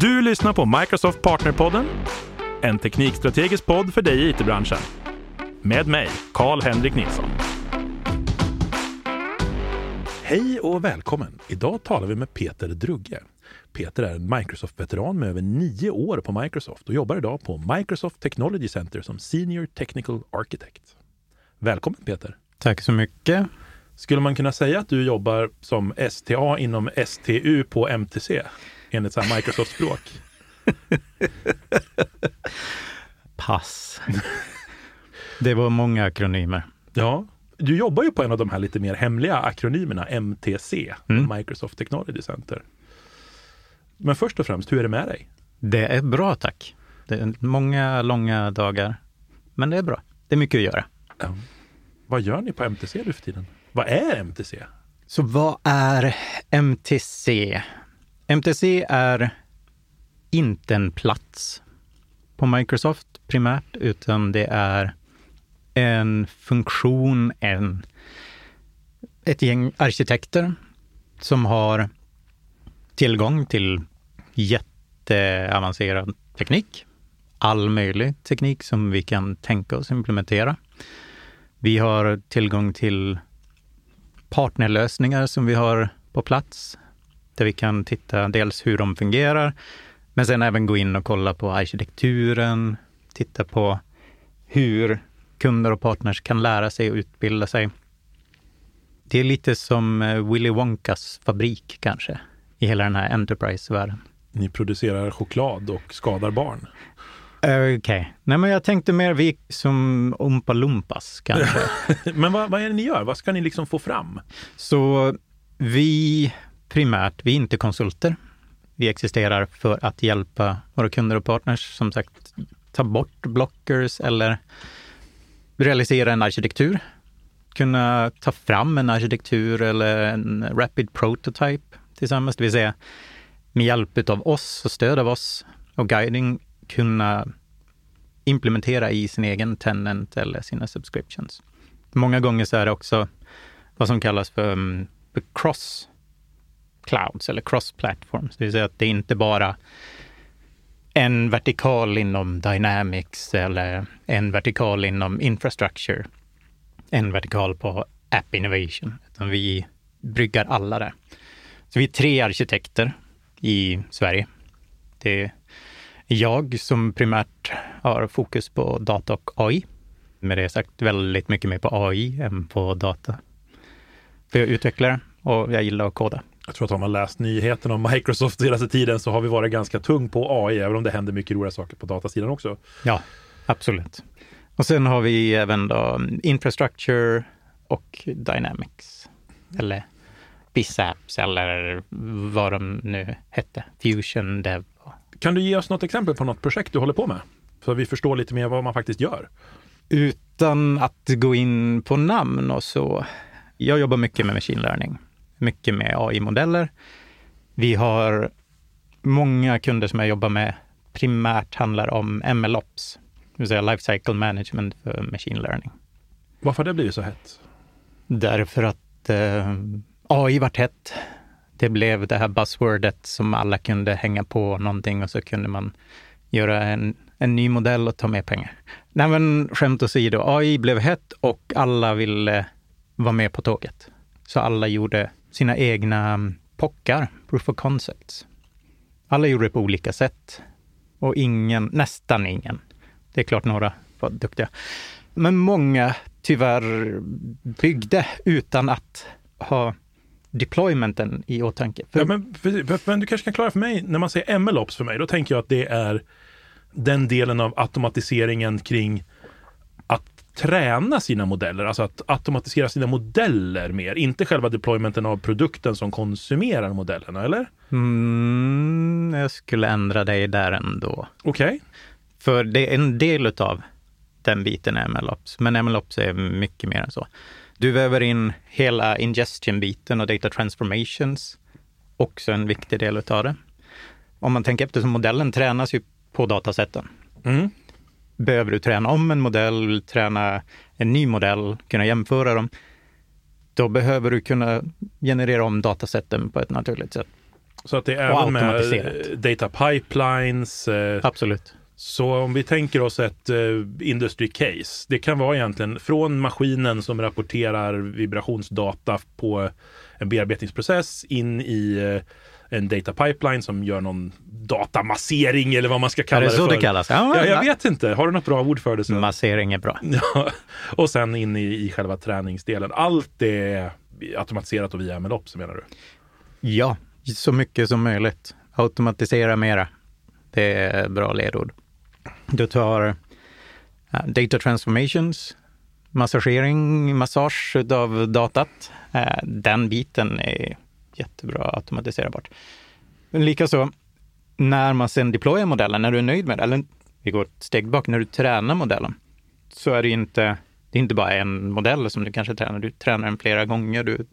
Du lyssnar på Microsoft Partnerpodden, en teknikstrategisk podd för dig i it-branschen. Med mig, Karl-Henrik Nilsson. Hej och välkommen! Idag talar vi med Peter Drugge. Peter är en Microsoft-veteran med över nio år på Microsoft och jobbar idag på Microsoft Technology Center som Senior Technical Architect. Välkommen Peter! Tack så mycket! Skulle man kunna säga att du jobbar som STA inom STU på MTC? Enligt så här Microsoft-språk? Pass. Det var många akronymer. Ja. Du jobbar ju på en av de här lite mer hemliga akronymerna, MTC, mm. Microsoft Technology Center. Men först och främst, hur är det med dig? Det är bra tack. Det är många långa dagar, men det är bra. Det är mycket att göra. Ja. Vad gör ni på MTC nu för tiden? Vad är MTC? Så vad är MTC? MTC är inte en plats på Microsoft primärt, utan det är en funktion, en, ett gäng arkitekter som har tillgång till jätteavancerad teknik. All möjlig teknik som vi kan tänka oss implementera. Vi har tillgång till partnerlösningar som vi har på plats, där vi kan titta dels hur de fungerar, men sen även gå in och kolla på arkitekturen, titta på hur kunder och partners kan lära sig och utbilda sig. Det är lite som eh, Willy Wonkas fabrik kanske, i hela den här Enterprise-världen. Ni producerar choklad och skadar barn? Okej. Okay. Nej, men jag tänkte mer vi som Oompa Loompas kanske. men vad, vad är det ni gör? Vad ska ni liksom få fram? Så vi primärt, vi är inte konsulter. Vi existerar för att hjälpa våra kunder och partners, som sagt, ta bort blockers eller realisera en arkitektur. Kunna ta fram en arkitektur eller en rapid prototype tillsammans, det vill säga med hjälp av oss och stöd av oss och guiding kunna implementera i sin egen tenant eller sina subscriptions. Många gånger så är det också vad som kallas för, um, cross clouds eller cross platforms. Det vill säga att det är inte bara en vertikal inom Dynamics eller en vertikal inom infrastructure, en vertikal på app innovation, utan vi bryggar alla där. Så vi är tre arkitekter i Sverige. Det är jag som primärt har fokus på data och AI. Med det sagt väldigt mycket mer på AI än på data. För jag är utvecklare och jag gillar att koda. Jag tror att om man läst nyheterna om Microsoft senaste tiden så har vi varit ganska tung på AI, även om det händer mycket roliga saker på datasidan också. Ja, absolut. Och sen har vi även då Infrastructure och Dynamics. Eller BizApps eller vad de nu hette. Fusion, Dev. Kan du ge oss något exempel på något projekt du håller på med? Så vi förstår lite mer vad man faktiskt gör. Utan att gå in på namn och så. Jag jobbar mycket med machine learning mycket med AI-modeller. Vi har många kunder som jag jobbar med primärt handlar om MLOps, det vill säga Life Cycle Management för Machine Learning. Varför har det blivit så hett? Därför att eh, AI vart hett. Det blev det här buzzwordet som alla kunde hänga på någonting och så kunde man göra en, en ny modell och ta med pengar. Nej men skämt åsido, AI blev hett och alla ville vara med på tåget. Så alla gjorde sina egna mm, pockar, proof of concepts. Alla gjorde det på olika sätt och ingen, nästan ingen, det är klart några var duktiga, men många tyvärr byggde utan att ha deploymenten i åtanke. För... Ja, men, för, men, du kanske kan klara för mig, när man säger MLOps för mig, då tänker jag att det är den delen av automatiseringen kring träna sina modeller, alltså att automatisera sina modeller mer, inte själva deploymenten av produkten som konsumerar modellerna, eller? Mm, jag skulle ändra dig där ändå. Okej. Okay. För det är en del av den biten är MLOps, men MLOps är mycket mer än så. Du väver in hela ingestion-biten och data transformations, också en viktig del av det. Om man tänker efter, så modellen tränas ju på datasätten. Mm behöver du träna om en modell, träna en ny modell, kunna jämföra dem, då behöver du kunna generera om datasätten på ett naturligt sätt. Så att det är även med data pipelines. eh, Absolut. Så om vi tänker oss ett eh, industry case. Det kan vara egentligen från maskinen som rapporterar vibrationsdata på en bearbetningsprocess in i eh, en data pipeline som gör någon datamassering eller vad man ska Är kalla det det, så för. det kallas? Ja, Ja, jag ja. vet inte. Har du något bra ord för det? Så? Massering är bra. Ja, och sen in i, i själva träningsdelen. Allt är automatiserat och via MLOps menar du? Ja, så mycket som möjligt. Automatisera mera. Det är bra ledord. Du tar data transformations, massagering, massage av datat. Eh, Den biten är jättebra automatiserbart. Men Likaså, när man sen deployar modellen, när du är nöjd med den, eller vi går ett steg bak, när du tränar modellen, så är det inte, det är inte bara en modell som du kanske tränar, du tränar den flera gånger, du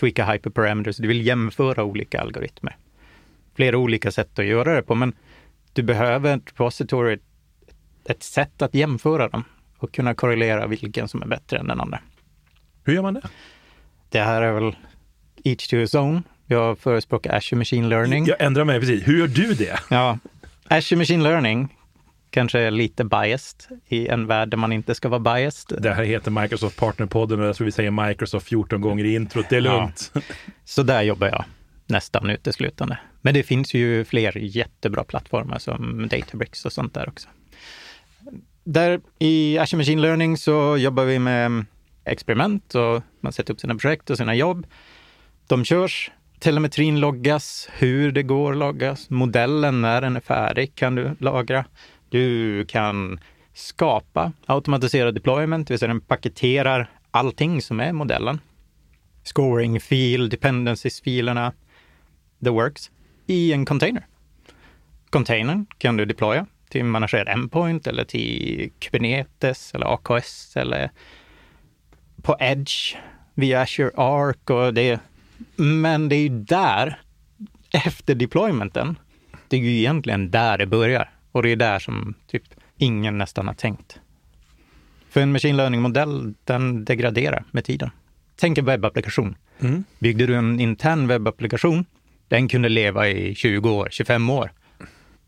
tweakar hyperparameters, du vill jämföra olika algoritmer. Flera olika sätt att göra det på, men du behöver ett repository, ett, ett sätt att jämföra dem och kunna korrelera vilken som är bättre än den andra. Hur gör man det? Det här är väl each to his own. Jag förespråkar Azure Machine Learning. Jag ändrar mig precis. Hur gör du det? Ja, Azure Machine Learning kanske är lite biased i en värld där man inte ska vara biased. Det här heter Microsoft Partnerpodden och jag tror vi säger Microsoft 14 gånger i introt. Det är Ja. lugnt. Så där jobbar jag nästan uteslutande. Men det finns ju fler jättebra plattformar som Databricks och sånt där också. Där i Azure Machine Learning så jobbar vi med experiment och man sätter upp sina projekt och sina jobb. De körs, telemetrin loggas, hur det går loggas, modellen när den är färdig kan du lagra. Du kan skapa automatiserad deployment, det vill säga den paketerar allting som är modellen. Scoring, fil, dependencies-filerna, the works, i en container. Containern kan du deploya till managerad endpoint eller till Kubernetes eller AKS eller på Edge via Azure Arc och det. Men det är ju där, efter deploymenten, det är ju egentligen där det börjar. Och det är där som typ ingen nästan har tänkt. För en machine learning-modell, den degraderar med tiden. Tänk en webbapplikation. Mm. Byggde du en intern webbapplikation, den kunde leva i 20 år, 25 år.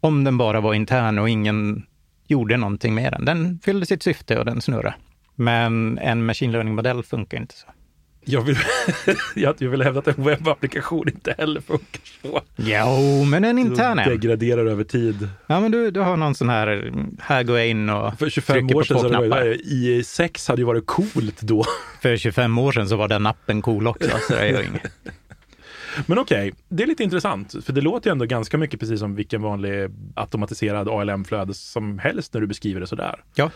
Om den bara var intern och ingen gjorde någonting med den. Den fyllde sitt syfte och den snurrade. Men en machine learning-modell funkar inte så. Jag vill, jag vill hävda att en webbapplikation inte heller funkar så. Jo, men en intern en. Degraderar över tid. Ja, men du, du har någon sån här, här går jag in och För 25 trycker år sedan så hade det knappar. varit, IE6 hade ju varit coolt då. För 25 år sedan så var den appen cool också, så det gör inget. Men okej, det är lite intressant. För det låter ju ändå ganska mycket precis som vilken vanlig automatiserad ALM-flöde som helst när du beskriver det sådär. Ja.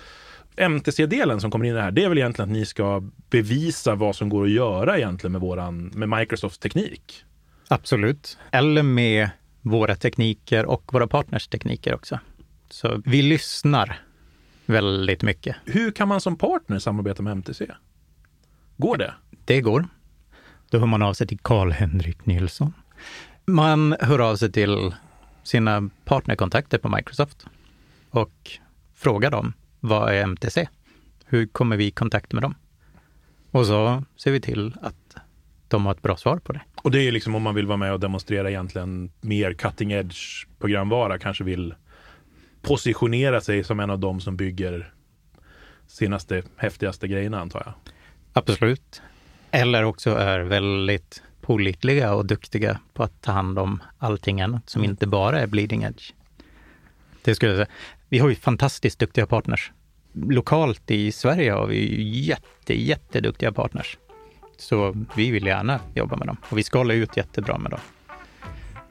MTC-delen som kommer in i det här, det är väl egentligen att ni ska bevisa vad som går att göra egentligen med, våran, med Microsofts teknik. Absolut. Eller med våra tekniker och våra partners tekniker också. Så vi lyssnar väldigt mycket. Hur kan man som partner samarbeta med MTC? Går det? Det går. Då hör man av sig till Karl-Henrik Nilsson. Man hör av sig till sina partnerkontakter på Microsoft och frågar dem, vad är MTC? Hur kommer vi i kontakt med dem? Och så ser vi till att de har ett bra svar på det. Och det är liksom om man vill vara med och demonstrera egentligen mer cutting edge programvara, kanske vill positionera sig som en av dem som bygger senaste häftigaste grejerna antar jag. Absolut. Eller också är väldigt pålitliga och duktiga på att ta hand om allting annat som inte bara är bleeding edge. Det skulle jag säga. Vi har ju fantastiskt duktiga partners. Lokalt i Sverige har vi ju jätte, jätteduktiga partners. Så vi vill gärna jobba med dem och vi skalar ut jättebra med dem.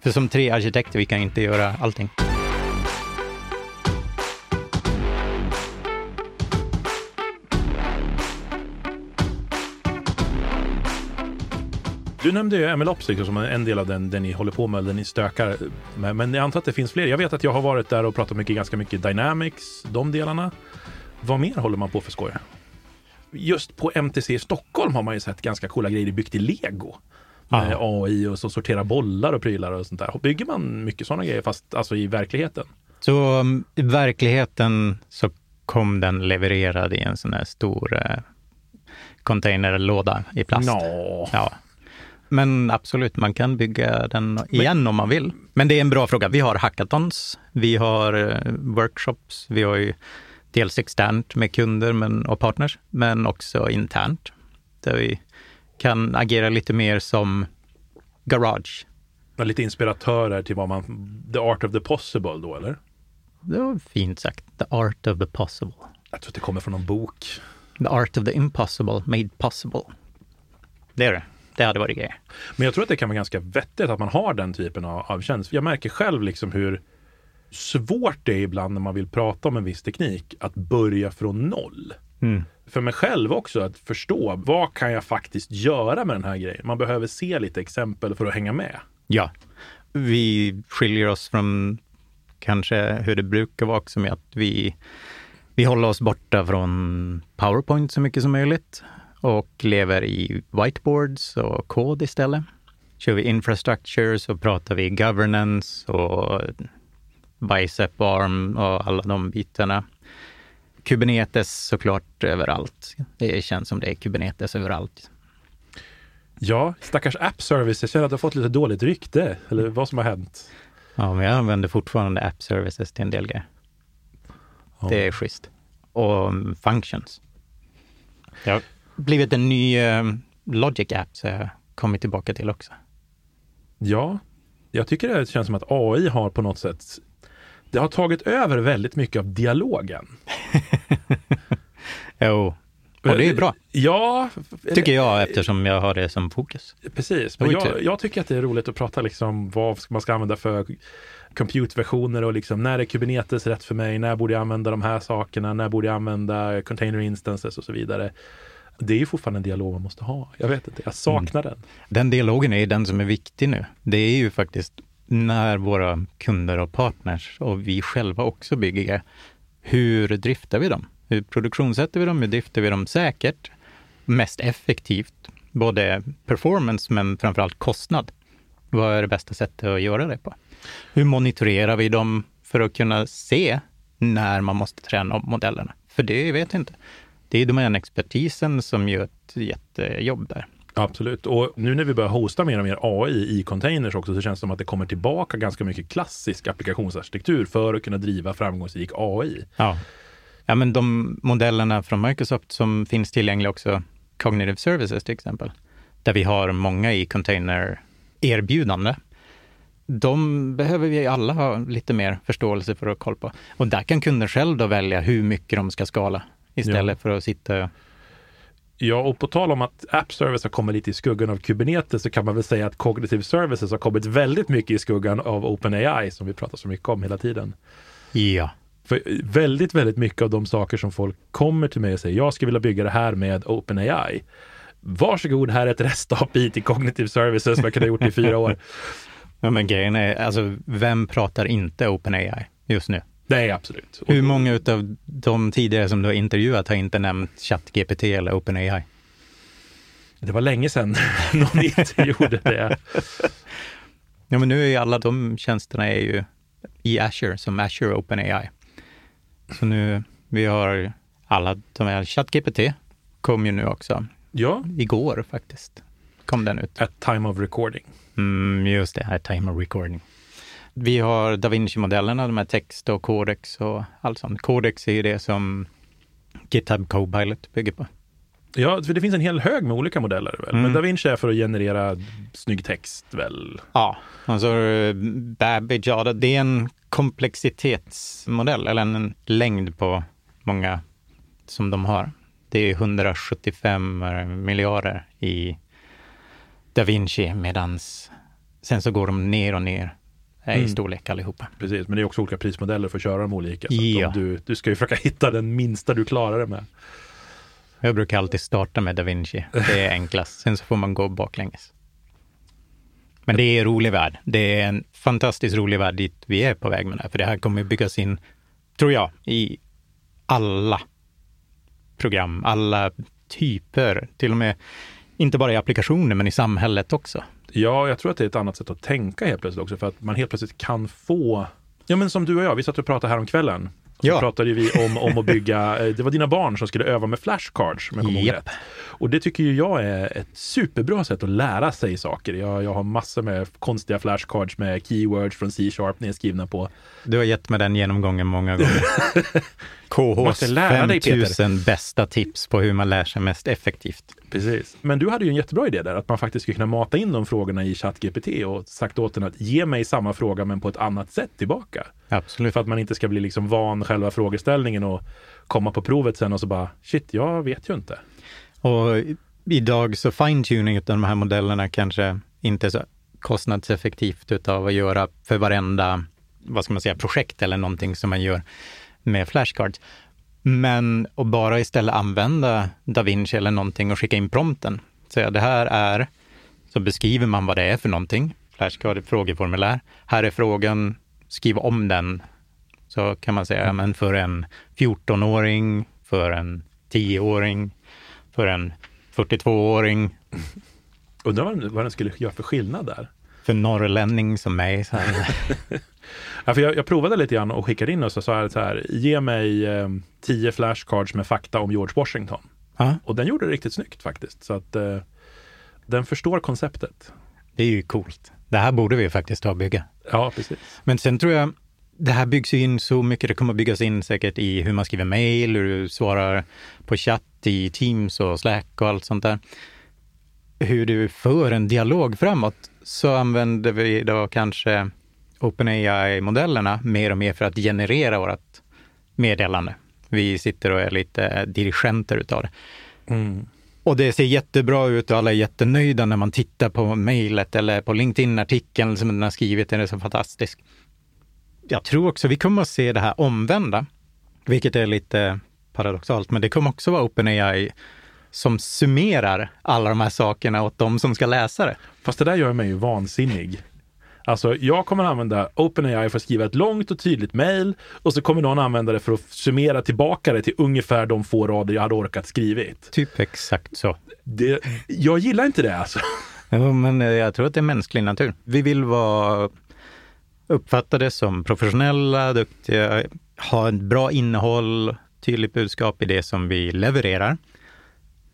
För som tre arkitekter, vi kan inte göra allting. Du nämnde ju MLOps liksom som en del av den, den ni håller på med, den ni stökar med. Men jag antar att det finns fler. Jag vet att jag har varit där och pratat mycket, ganska mycket Dynamics, de delarna. Vad mer håller man på för skoj? Just på MTC i Stockholm har man ju sett ganska coola grejer byggt i lego. Med Ja. AI och så sortera bollar och prylar och sånt där. Bygger man mycket sådana grejer fast alltså i verkligheten? Så um, i verkligheten så kom den levererad i en sån här stor eh, containerlåda i plast. Nå. Ja. Men absolut, man kan bygga den igen om man vill. Men det är en bra fråga. Vi har hackathons, vi har eh, workshops, vi har ju dels externt med kunder men, och partners, men också internt. Där vi kan agera lite mer som garage. Lite inspiratörer till vad man, the art of the possible då eller? Det var fint sagt. The art of the possible. Jag tror att det kommer från någon bok. The art of the impossible made possible. Det är det. Det hade varit grejer. Men jag tror att det kan vara ganska vettigt att man har den typen av, av tjänst. Jag märker själv liksom hur svårt det är ibland när man vill prata om en viss teknik att börja från noll. Mm. För mig själv också att förstå vad kan jag faktiskt göra med den här grejen. Man behöver se lite exempel för att hänga med. Ja, vi skiljer oss från kanske hur det brukar vara också med att vi, vi håller oss borta från Powerpoint så mycket som möjligt och lever i whiteboards och kod istället. Kör vi infrastructure så pratar vi governance och bicep arm och alla de bitarna. Kubernetes såklart överallt. Det känns som det är Kubernetes överallt. Ja, stackars app service. Jag känner att det har fått lite dåligt rykte, eller vad som har hänt. Ja, men jag använder fortfarande app services till en del grejer. Ja. Det är schysst. Och functions. Har blivit en ny um, Logic app så jag kommit tillbaka till också. Ja, jag tycker det känns som att AI har på något sätt det har tagit över väldigt mycket av dialogen. Jo, och det är bra, Ja, tycker jag, eftersom jag har det som fokus. precis. Men jag, jag tycker att det är roligt att prata liksom vad man ska använda för compute-versioner och liksom när är Kubernetes rätt för mig? När borde jag använda de här sakerna? När borde jag använda container instances och så vidare? Det är ju fortfarande en dialog man måste ha. Jag vet inte, jag saknar den. Den dialogen är den som är viktig nu. Det är ju faktiskt när våra kunder och partners och vi själva också bygger, hur driftar vi dem? Hur produktionssätter vi dem? Hur driftar vi dem säkert? Mest effektivt? Både performance men framförallt kostnad. Vad är det bästa sättet att göra det på? Hur monitorerar vi dem för att kunna se när man måste träna om modellerna? För det vet jag inte. Det är domänexpertisen som gör ett jättejobb där. Absolut. Och nu när vi börjar hosta mer och mer AI i containers också så känns det som att det kommer tillbaka ganska mycket klassisk applikationsarkitektur för att kunna driva framgångsrik AI. Ja. ja, men de modellerna från Microsoft som finns tillgängliga också, Cognitive Services till exempel, där vi har många i container-erbjudande. De behöver vi alla ha lite mer förståelse för och koll på. Och där kan kunden själv då välja hur mycket de ska skala istället för att sitta Ja, och på tal om att App Service har kommit lite i skuggan av Kubernetes så kan man väl säga att Cognitive Services har kommit väldigt mycket i skuggan av OpenAI som vi pratar så mycket om hela tiden. Ja. För väldigt, väldigt mycket av de saker som folk kommer till mig och säger jag skulle vilja bygga det här med OpenAI. Varsågod, här är ett rest-API till Cognitive Services som jag kunde ha gjort i fyra år. ja men grejen är, alltså vem pratar inte OpenAI just nu? Nej, absolut. Hur många av de tidigare som du har intervjuat har inte nämnt ChatGPT eller OpenAI? Det var länge sedan någon inte gjorde det. Ja, men nu är ju alla de tjänsterna är ju i Azure, som Azure OpenAI. Så nu, vi har alla de här, ChatGPT kom ju nu också. Ja, Igår faktiskt kom den ut. at time of recording. Mm, just det, här time of recording. Vi har Da Vinci-modellerna, de här text och Codex och allt sånt. Codex är ju det som GitHub Copilot bygger på. Ja, för det finns en hel hög med olika modeller väl? Men Mm. DaVinci är för att generera snygg text väl? Ja, alltså Babbage, ja, det är en komplexitetsmodell, eller en längd på många som de har. Det är 175 miljarder i Da Vinci, medans sen så går de ner och ner eh, i Mm. storlek allihopa. Precis, men det är också olika prismodeller för att köra dem olika. Så Ja. du, du ska ju försöka hitta den minsta du klarar det med. Jag brukar alltid starta med Da Vinci. Det är enklast. Sen så får man gå baklänges. Men det är en rolig värld. Det är en fantastiskt rolig värld dit vi är på väg med det här. För det här kommer byggas in, tror jag, i alla program, alla typer. Till och med, inte bara i applikationer, men i samhället också. Ja, jag tror att det är ett annat sätt att tänka helt plötsligt också. För att man helt plötsligt kan få... Ja, men som du och jag, vi satt och pratade här om kvällen. Ja. pratade vi om, om att bygga, eh, det var dina barn som skulle öva med flashcards om jag kommer Japp. rätt. Och det tycker ju jag är ett superbra sätt att lära sig saker. Jag, jag har massor med konstiga flashcards med keywords från C-sharp nedskrivna på. Du har gett mig den genomgången många gånger. KHs Måste lära dig, Peter. 5000 bästa tips på hur man lär sig mest effektivt. Precis. Men du hade ju en jättebra idé där, att man faktiskt skulle kunna mata in de frågorna i ChatGPT och sagt åt den att ge mig samma fråga men på ett annat sätt tillbaka. Absolut. För att man inte ska bli liksom van själva frågeställningen och komma på provet sen och så bara shit, jag vet ju inte. Och idag så fine-tuning av de här modellerna kanske inte är så kostnadseffektivt utav att göra för varenda, vad ska man säga, projekt eller någonting som man gör med flashcards. Men att bara istället använda DaVinci eller någonting och skicka in prompten. Säga det här är, så beskriver man vad det är för någonting. Flashcard är frågeformulär. Här är frågan, skriv om den. Så kan man säga, men för en 14-åring, för en 10-åring, för en 42-åring, Undrar vad, vad den skulle göra för skillnad där. för norrlänning som mig. Så här. Ja, för jag, jag provade lite grann och skickade in och så sa jag så här, ge mig eh, tio flashcards med fakta om George Washington. Ja, Och den gjorde det riktigt snyggt faktiskt. Så att eh, den förstår konceptet. det är ju coolt. Det här borde vi faktiskt ta och bygga. Ja, precis. Men sen tror jag, det här byggs ju in så mycket, det kommer byggas in säkert i hur man skriver mejl, hur du svarar på chatt i Teams och Slack och allt sånt där. Hur du för en dialog framåt, så använder vi då kanske OpenAI-modellerna mer och mer för att generera vårt meddelande. Vi sitter och är lite dirigenter utav det. Mm. Och det ser jättebra ut och alla är jättenöjda när man tittar på mejlet eller på LinkedIn-artikeln som den har skrivit. Den är så fantastisk. Jag tror också vi kommer att se det här omvända, vilket är lite paradoxalt, men det kommer också vara OpenAI som summerar alla de här sakerna åt de som ska läsa det. Fast det där gör mig ju vansinnig. Alltså, jag kommer använda OpenAI för att skriva ett långt och tydligt mejl och så kommer någon använda det för att summera tillbaka det till ungefär de få rader jag hade orkat skrivit. Typ exakt så. Det, jag gillar inte det alltså. Jo, men jag tror att det är mänsklig natur. Vi vill vara uppfattade som professionella, duktiga, ha ett bra innehåll, tydligt budskap i det som vi levererar.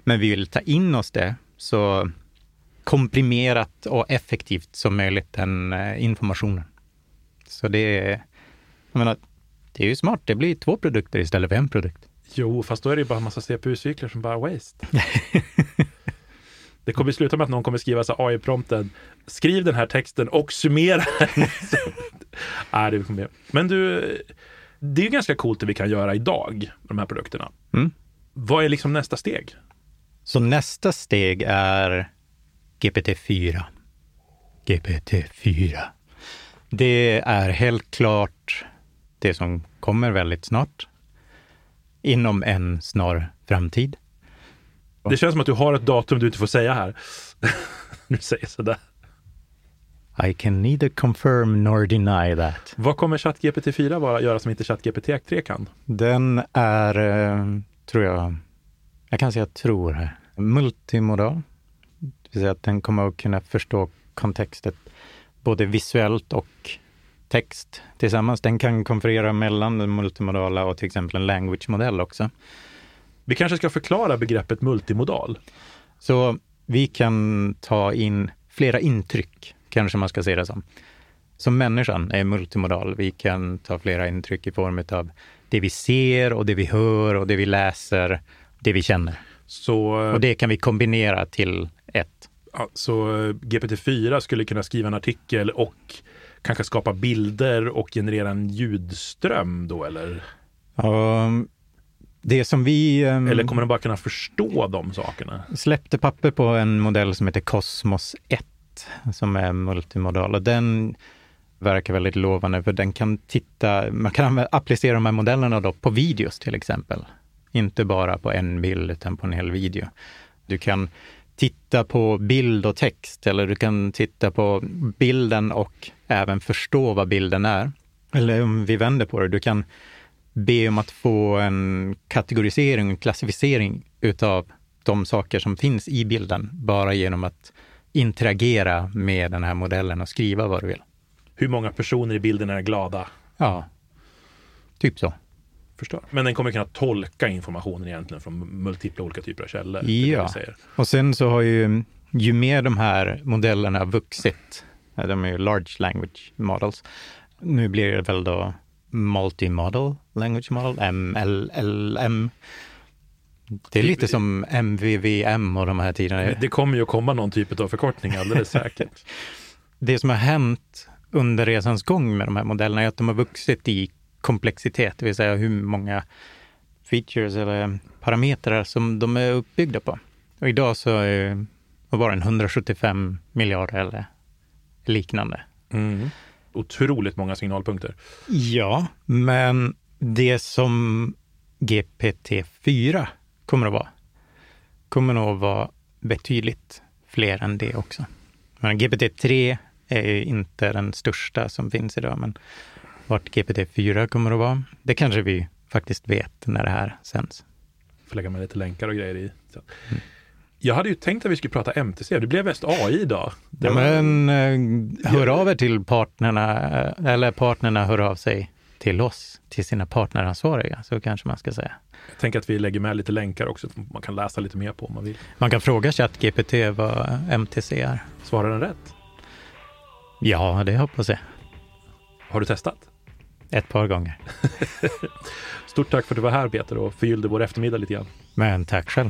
Men vi vill ta in oss det så komprimerat och effektivt som möjligt, den eh, informationen. Så det är, jag menar, det är ju smart. Det blir två produkter istället för en produkt. Jo, fast då är det ju bara en massa CPU-cykler som bara waste. Det kommer sluta med att någon kommer skriva så här AI-prompten. Skriv den här texten och summera. Nej, det kommer Men du, det är ganska coolt det vi kan göra idag med de här produkterna. Mm. Vad är liksom nästa steg? Så nästa steg är GPT-4. GPT-4. Det är helt klart det som kommer väldigt snart. Inom en snar framtid. Det känns som att du har ett datum du inte får säga här. Nu säger sådär. I can neither confirm nor deny that. Vad kommer ChatGPT 4 vara, göra som inte ChatGPT 3 kan? Den är, eh, tror jag, jag kan säga tror här, multimodal. Det vill säga att den kommer att kunna förstå kontextet både visuellt och text tillsammans. Den kan konferera mellan den multimodala och till exempel en language-modell också. Vi kanske ska förklara begreppet multimodal. Så vi kan ta in flera intryck, kanske man ska se det som. Som människan är multimodal. Vi kan ta flera intryck i form av det vi ser och det vi hör och det vi läser, det vi känner. Så, Och det kan vi kombinera till ett. ja, så eh, GPT-4 skulle kunna skriva en artikel och kanske skapa bilder och generera en ljudström då eller? Och det som vi ehm, Eller kommer den bara kunna förstå de sakerna? släppte papper på en modell som heter Cosmos 1 som är multimodal och den verkar väldigt lovande för den kan titta, man kan applicera de här modellerna då på videos till exempel. Inte bara på en bild utan på en hel video. Du kan titta på bild och text eller du kan titta på bilden och även förstå vad bilden är. Eller om vi vänder på det, du kan be om att få en kategorisering, en klassificering utav de saker som finns i bilden bara genom att interagera med den här modellen och skriva vad du vill. Hur många personer i bilden är glada? Ja, typ så. Förstår. Men den kommer kunna tolka informationen egentligen från multipla olika typer av källor. Ja. Och sen så har ju, ju mer de här modellerna vuxit, de är ju large language models, nu blir det väl då multimodal language model, MLLM. Det är lite som MVVM och de här tiderna. Det kommer ju att komma någon typ av förkortning alldeles säkert. Det som har hänt under resans gång med de här modellerna är att de har vuxit i komplexitet, det vill säga hur många features eller parametrar som de är uppbyggda på. Och idag så är vad var det, 175 miljarder eller liknande. Mm. Otroligt många signalpunkter. Ja, men det som GPT-4 kommer att vara, kommer nog att vara betydligt fler än det också. Men GPT-3 är ju inte den största som finns idag, men vart GPT-4 kommer att vara, det kanske vi faktiskt vet när det här sänds. Får lägga med lite länkar och grejer i. Så. Jag hade ju tänkt att vi skulle prata MTC. Det blev mest AI idag. Ja, men eh, hör av er till partnerna, eh, eller partnerna hör av sig till oss, till sina partneransvariga, så kanske man ska säga. Jag tänker att vi lägger med lite länkar också. Man kan läsa lite mer på om man vill. Man kan fråga ChatGPT vad MTC är. Svarar den rätt? Ja, det hoppas jag. Har du testat? Ett par gånger. Stort tack för att du var här Peter och förgyllde vår eftermiddag lite grann. Men tack själv.